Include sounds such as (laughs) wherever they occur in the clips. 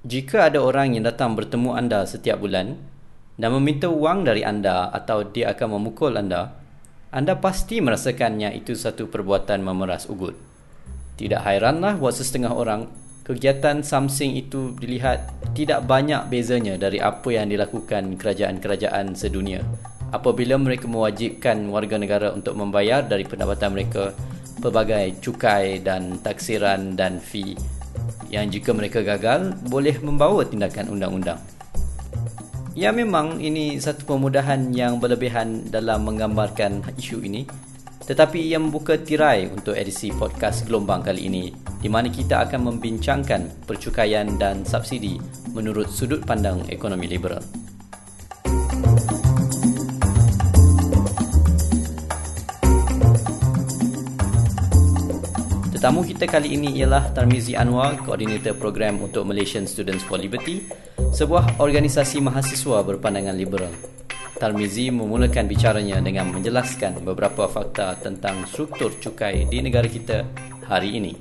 Jika ada orang yang datang bertemu anda setiap bulan dan meminta wang dari anda atau dia akan memukul anda, anda pasti merasakannya itu satu perbuatan memeras ugut. Tidak hairanlah buat setengah orang, kegiatan samsing itu dilihat tidak banyak bezanya dari apa yang dilakukan kerajaan-kerajaan sedunia apabila mereka mewajibkan warga negara untuk membayar dari pendapatan mereka pelbagai cukai dan taksiran dan fee yang jika mereka gagal boleh membawa tindakan undang-undang. Ya memang ini satu pemudahan yang berlebihan dalam menggambarkan isu ini tetapi ia membuka tirai untuk edisi podcast gelombang kali ini di mana kita akan membincangkan percukaian dan subsidi menurut sudut pandang ekonomi liberal. Tetamu kita kali ini ialah Tarmizi Anwar, Koordinator Program untuk Malaysian Students for Liberty, sebuah organisasi mahasiswa berpandangan liberal. Tarmizi memulakan bicaranya dengan menjelaskan beberapa fakta tentang struktur cukai di negara kita hari ini.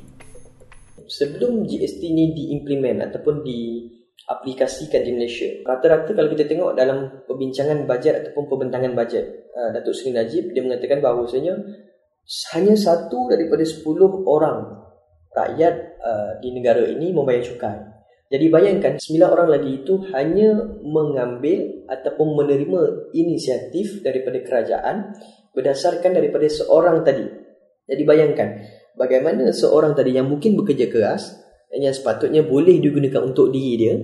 Sebelum GST ini diimplement ataupun diaplikasikan di Malaysia, rata-rata kalau kita tengok dalam perbincangan bajet ataupun pembentangan bajet, uh, Datuk Seri Najib dia mengatakan bahawasanya hanya satu daripada sepuluh orang rakyat uh, di negara ini membayar cukai. Jadi bayangkan sembilan orang lagi itu hanya mengambil ataupun menerima inisiatif daripada kerajaan berdasarkan daripada seorang tadi. Jadi bayangkan bagaimana seorang tadi yang mungkin bekerja keras dan yang sepatutnya boleh digunakan untuk diri dia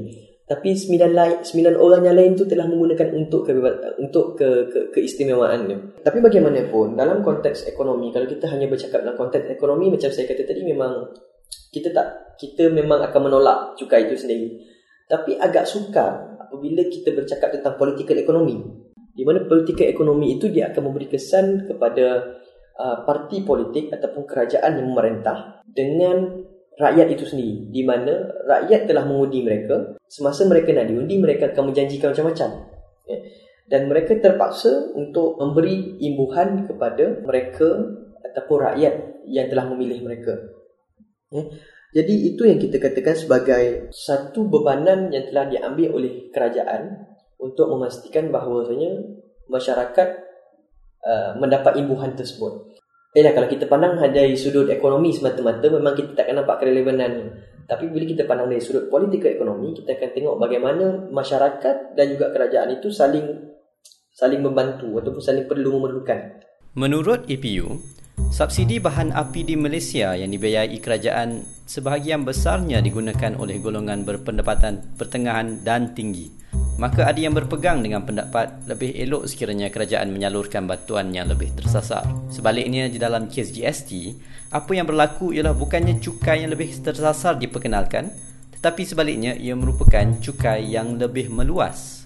tapi sembilan lain sembilan orang yang lain tu telah menggunakan untuk ke untuk ke, ke keistimewaannya. Tapi bagaimanapun dalam konteks ekonomi kalau kita hanya bercakap dalam konteks ekonomi macam saya kata tadi memang kita tak kita memang akan menolak cukai itu sendiri. Tapi agak sukar apabila kita bercakap tentang political ekonomi. Di mana political ekonomi itu dia akan memberi kesan kepada uh, parti politik ataupun kerajaan yang memerintah dengan rakyat itu sendiri di mana rakyat telah mengundi mereka semasa mereka nak diundi mereka akan menjanjikan macam-macam ya. dan mereka terpaksa untuk memberi imbuhan kepada mereka ataupun rakyat yang telah memilih mereka ya. jadi itu yang kita katakan sebagai satu bebanan yang telah diambil oleh kerajaan untuk memastikan bahawasanya masyarakat uh, mendapat imbuhan tersebut Yalah kalau kita pandang dari sudut ekonomi semata-mata memang kita takkan nampak kerelevanan Tapi bila kita pandang dari sudut politik ekonomi kita akan tengok bagaimana masyarakat dan juga kerajaan itu saling saling membantu ataupun saling perlu memerlukan. Menurut EPU, subsidi bahan api di Malaysia yang dibiayai kerajaan sebahagian besarnya digunakan oleh golongan berpendapatan pertengahan dan tinggi maka ada yang berpegang dengan pendapat lebih elok sekiranya kerajaan menyalurkan bantuan yang lebih tersasar. Sebaliknya di dalam kes GST, apa yang berlaku ialah bukannya cukai yang lebih tersasar diperkenalkan, tetapi sebaliknya ia merupakan cukai yang lebih meluas.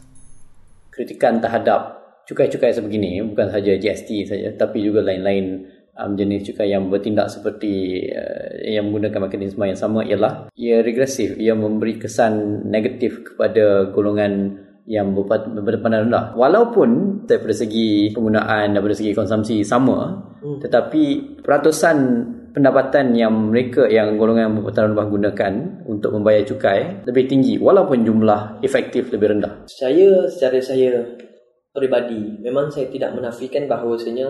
Kritikan terhadap cukai-cukai sebegini bukan sahaja GST saja tapi juga lain-lain um, jenis cukai yang bertindak seperti uh, yang menggunakan mekanisme yang sama ialah ia regresif ia memberi kesan negatif kepada golongan yang berpandang rendah. Walaupun daripada segi penggunaan daripada segi konsumsi sama hmm. tetapi peratusan pendapatan yang mereka yang golongan berpandang rendah gunakan untuk membayar cukai lebih tinggi walaupun jumlah efektif lebih rendah. Saya secara saya peribadi memang saya tidak menafikan bahawasanya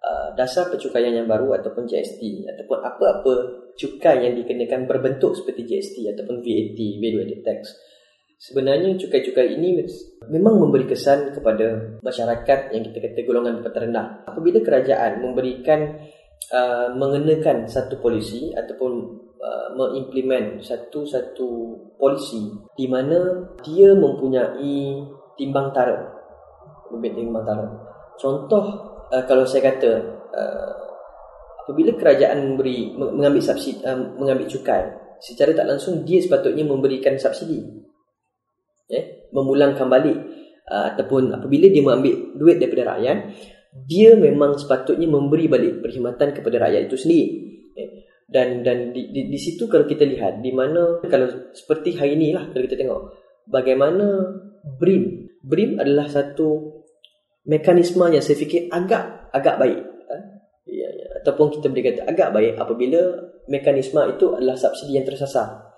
Uh, dasar percukaian yang baru ataupun GST ataupun apa-apa cukai yang dikenakan berbentuk seperti GST ataupun VAT, value added tax. Sebenarnya cukai-cukai ini memang memberi kesan kepada masyarakat yang kita kata golongan rendah. Apabila kerajaan memberikan uh, mengenakan satu polisi ataupun uh, mengimplement satu-satu polisi di mana dia mempunyai timbang tara. Timbang tara. Contoh uh, kalau saya kata uh, apabila kerajaan memberi mengambil subsidi uh, mengambil cukai secara tak langsung dia sepatutnya memberikan subsidi eh memulangkan balik uh, ataupun apabila dia mengambil duit daripada rakyat dia memang sepatutnya memberi balik perkhidmatan kepada rakyat itu sendiri eh? dan dan di, di, di situ kalau kita lihat di mana kalau seperti hari ini lah kalau kita tengok bagaimana BRIM BRIM adalah satu mekanisme yang saya fikir agak agak baik eh? ya, ya. ataupun kita boleh kata agak baik apabila mekanisme itu adalah subsidi yang tersasar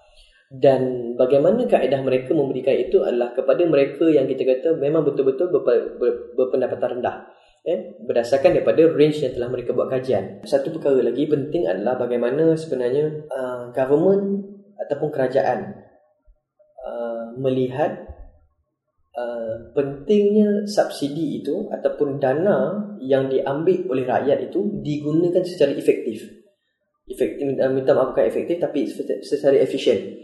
dan bagaimana kaedah mereka memberikan itu adalah kepada mereka yang kita kata memang betul-betul ber, ber, berpendapatan rendah eh, berdasarkan daripada range yang telah mereka buat kajian satu perkara lagi penting adalah bagaimana sebenarnya uh, government ataupun kerajaan uh, melihat uh, pentingnya subsidi itu ataupun dana yang diambil oleh rakyat itu digunakan secara efektif. Efektif minta maaf bukan efektif tapi secara efisien.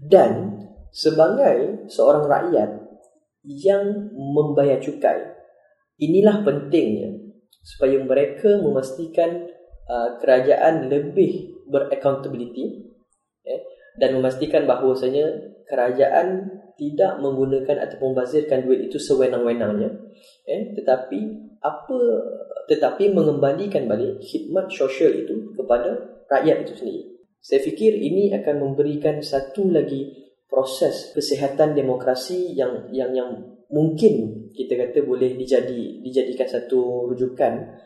Dan sebagai seorang rakyat yang membayar cukai inilah pentingnya supaya mereka memastikan uh, kerajaan lebih beraccountability eh, dan memastikan bahawasanya kerajaan tidak menggunakan atau membazirkan duit itu sewenang-wenangnya eh, tetapi apa tetapi mengembalikan balik khidmat sosial itu kepada rakyat itu sendiri saya fikir ini akan memberikan satu lagi proses kesihatan demokrasi yang yang yang mungkin kita kata boleh dijadi dijadikan satu rujukan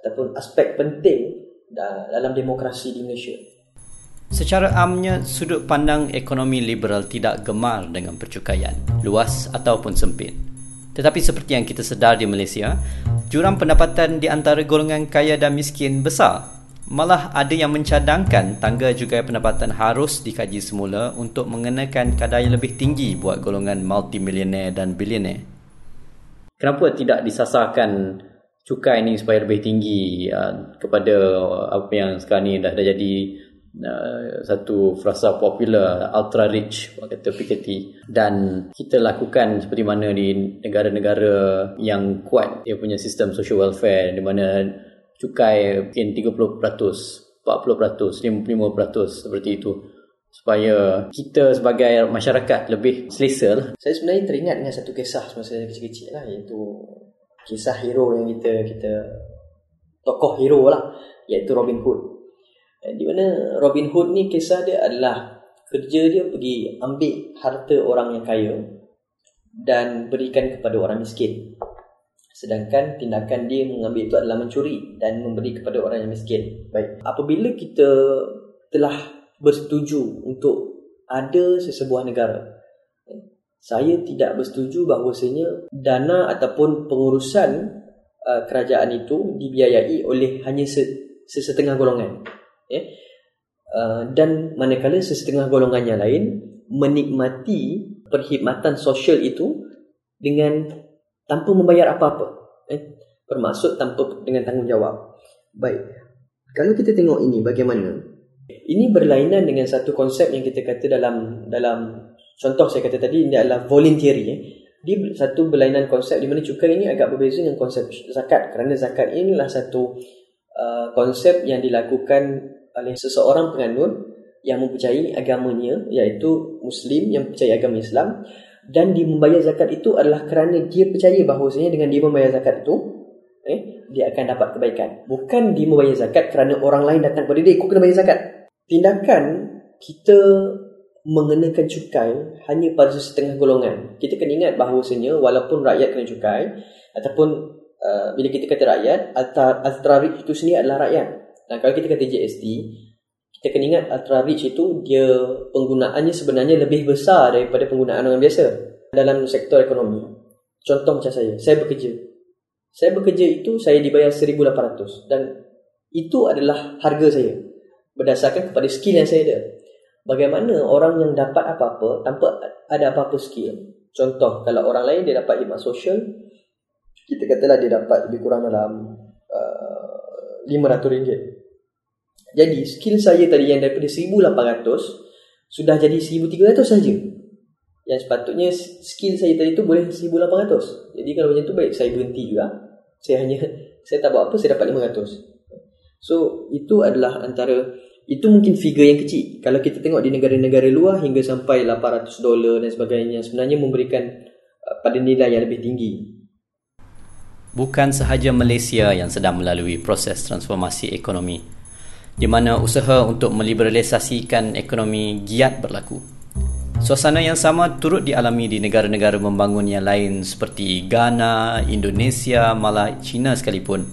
ataupun aspek penting dalam demokrasi di Malaysia. Secara amnya, sudut pandang ekonomi liberal tidak gemar dengan percukaian, luas ataupun sempit. Tetapi seperti yang kita sedar di Malaysia, jurang pendapatan di antara golongan kaya dan miskin besar Malah ada yang mencadangkan tangga juga pendapatan harus dikaji semula untuk mengenakan kadar yang lebih tinggi buat golongan multimilioner dan bilioner. Kenapa tidak disasarkan cukai ini supaya lebih tinggi uh, kepada apa yang sekarang ni dah, dah jadi uh, satu frasa popular ultra rich kata Piketty dan kita lakukan seperti mana di negara-negara yang kuat dia punya sistem social welfare di mana cukai mungkin 30%, 40%, 50% seperti itu supaya kita sebagai masyarakat lebih selesa. Saya sebenarnya teringat dengan satu kisah semasa saya kecil-kecil lah iaitu kisah hero yang kita kita tokoh hero lah iaitu Robin Hood. Eh, di mana Robin Hood ni kisah dia adalah kerja dia pergi ambil harta orang yang kaya dan berikan kepada orang miskin. Sedangkan tindakan dia mengambil itu adalah mencuri dan memberi kepada orang yang miskin. Baik. Apabila kita telah bersetuju untuk ada sesebuah negara, saya tidak bersetuju bahawasanya dana ataupun pengurusan uh, kerajaan itu dibiayai oleh hanya sesetengah golongan. Eh? Uh, dan manakala sesetengah golongan yang lain menikmati perkhidmatan sosial itu dengan tanpa membayar apa-apa. Eh, bermaksud tanpa dengan tanggungjawab. Baik. Kalau kita tengok ini bagaimana? Ini berlainan dengan satu konsep yang kita kata dalam dalam contoh saya kata tadi ini adalah voluntary eh. Dia satu berlainan konsep di mana cukai ini agak berbeza dengan konsep zakat kerana zakat ini adalah satu uh, konsep yang dilakukan oleh seseorang penganut yang mempercayai agamanya iaitu muslim yang percaya agama Islam dan dia membayar zakat itu adalah kerana dia percaya bahawasanya dengan dia membayar zakat itu eh, dia akan dapat kebaikan. Bukan dia membayar zakat kerana orang lain datang kepada dia aku kena bayar zakat. Tindakan kita mengenakan cukai hanya pada setengah golongan. Kita kena ingat bahawasanya walaupun rakyat kena cukai ataupun uh, bila kita kata rakyat rich itu sendiri adalah rakyat dan kalau kita kata GST kita kena ingat ultra rich itu dia penggunaannya sebenarnya lebih besar daripada penggunaan orang biasa dalam sektor ekonomi. Contoh macam saya, saya bekerja. Saya bekerja itu saya dibayar 1800 dan itu adalah harga saya berdasarkan kepada skill yang saya ada. Bagaimana orang yang dapat apa-apa tanpa ada apa-apa skill? Contoh kalau orang lain dia dapat khidmat sosial, kita katalah dia dapat lebih kurang dalam uh, RM500. Jadi skill saya tadi yang daripada 1800 sudah jadi 1300 saja. Yang sepatutnya skill saya tadi tu boleh 1800. Jadi kalau macam tu baik saya berhenti juga. Saya hanya (laughs) saya tak buat apa saya dapat 500. So itu adalah antara itu mungkin figure yang kecil. Kalau kita tengok di negara-negara luar hingga sampai 800 dolar dan sebagainya sebenarnya memberikan uh, pada nilai yang lebih tinggi. Bukan sahaja Malaysia yang sedang melalui proses transformasi ekonomi di mana usaha untuk meliberalisasikan ekonomi giat berlaku. Suasana yang sama turut dialami di negara-negara membangun yang lain seperti Ghana, Indonesia, malah China sekalipun.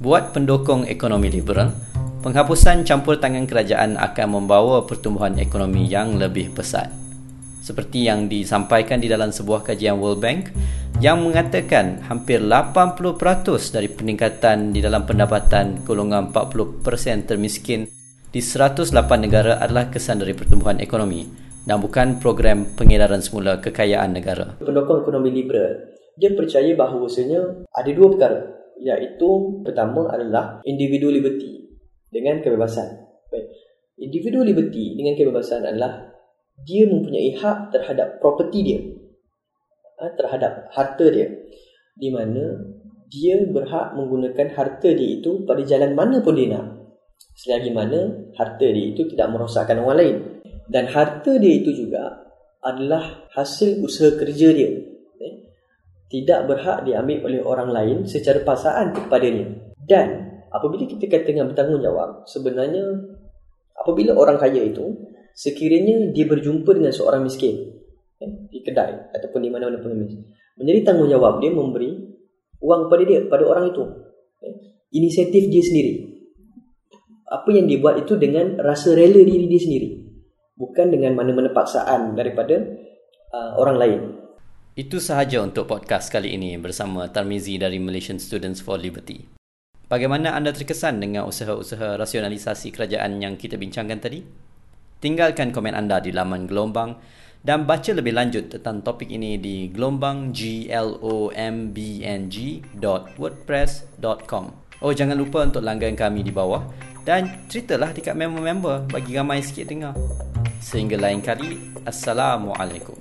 Buat pendukung ekonomi liberal, Penghapusan campur tangan kerajaan akan membawa pertumbuhan ekonomi yang lebih pesat. Seperti yang disampaikan di dalam sebuah kajian World Bank yang mengatakan hampir 80% dari peningkatan di dalam pendapatan golongan 40% termiskin di 108 negara adalah kesan dari pertumbuhan ekonomi dan bukan program pengedaran semula kekayaan negara. Pendokong ekonomi liberal, dia percaya bahawasanya ada dua perkara iaitu pertama adalah individual liberty dengan kebebasan. Baik. Individu liberty dengan kebebasan adalah dia mempunyai hak terhadap properti dia. Ha, terhadap harta dia. Di mana dia berhak menggunakan harta dia itu pada jalan mana pun dia nak. Selagi mana harta dia itu tidak merosakkan orang lain. Dan harta dia itu juga adalah hasil usaha kerja dia. Eh, tidak berhak diambil oleh orang lain secara paksaan kepadanya. Dan apabila kita kata dengan bertanggungjawab, sebenarnya apabila orang kaya itu sekiranya dia berjumpa dengan seorang miskin di kedai ataupun di mana-mana pun menjadi tanggungjawab dia memberi wang kepada dia kepada orang itu. Eh, inisiatif dia sendiri. Apa yang dia buat itu dengan rasa rela diri dia sendiri. Bukan dengan mana-mana paksaan daripada uh, orang lain. Itu sahaja untuk podcast kali ini bersama Tarmizi dari Malaysian Students for Liberty. Bagaimana anda terkesan dengan usaha-usaha rasionalisasi kerajaan yang kita bincangkan tadi? Tinggalkan komen anda di laman Gelombang dan baca lebih lanjut tentang topik ini di gelombang.wordpress.com. Oh jangan lupa untuk langgan kami di bawah dan ceritalah dekat member-member bagi ramai sikit dengar. Sehingga lain kali, Assalamualaikum.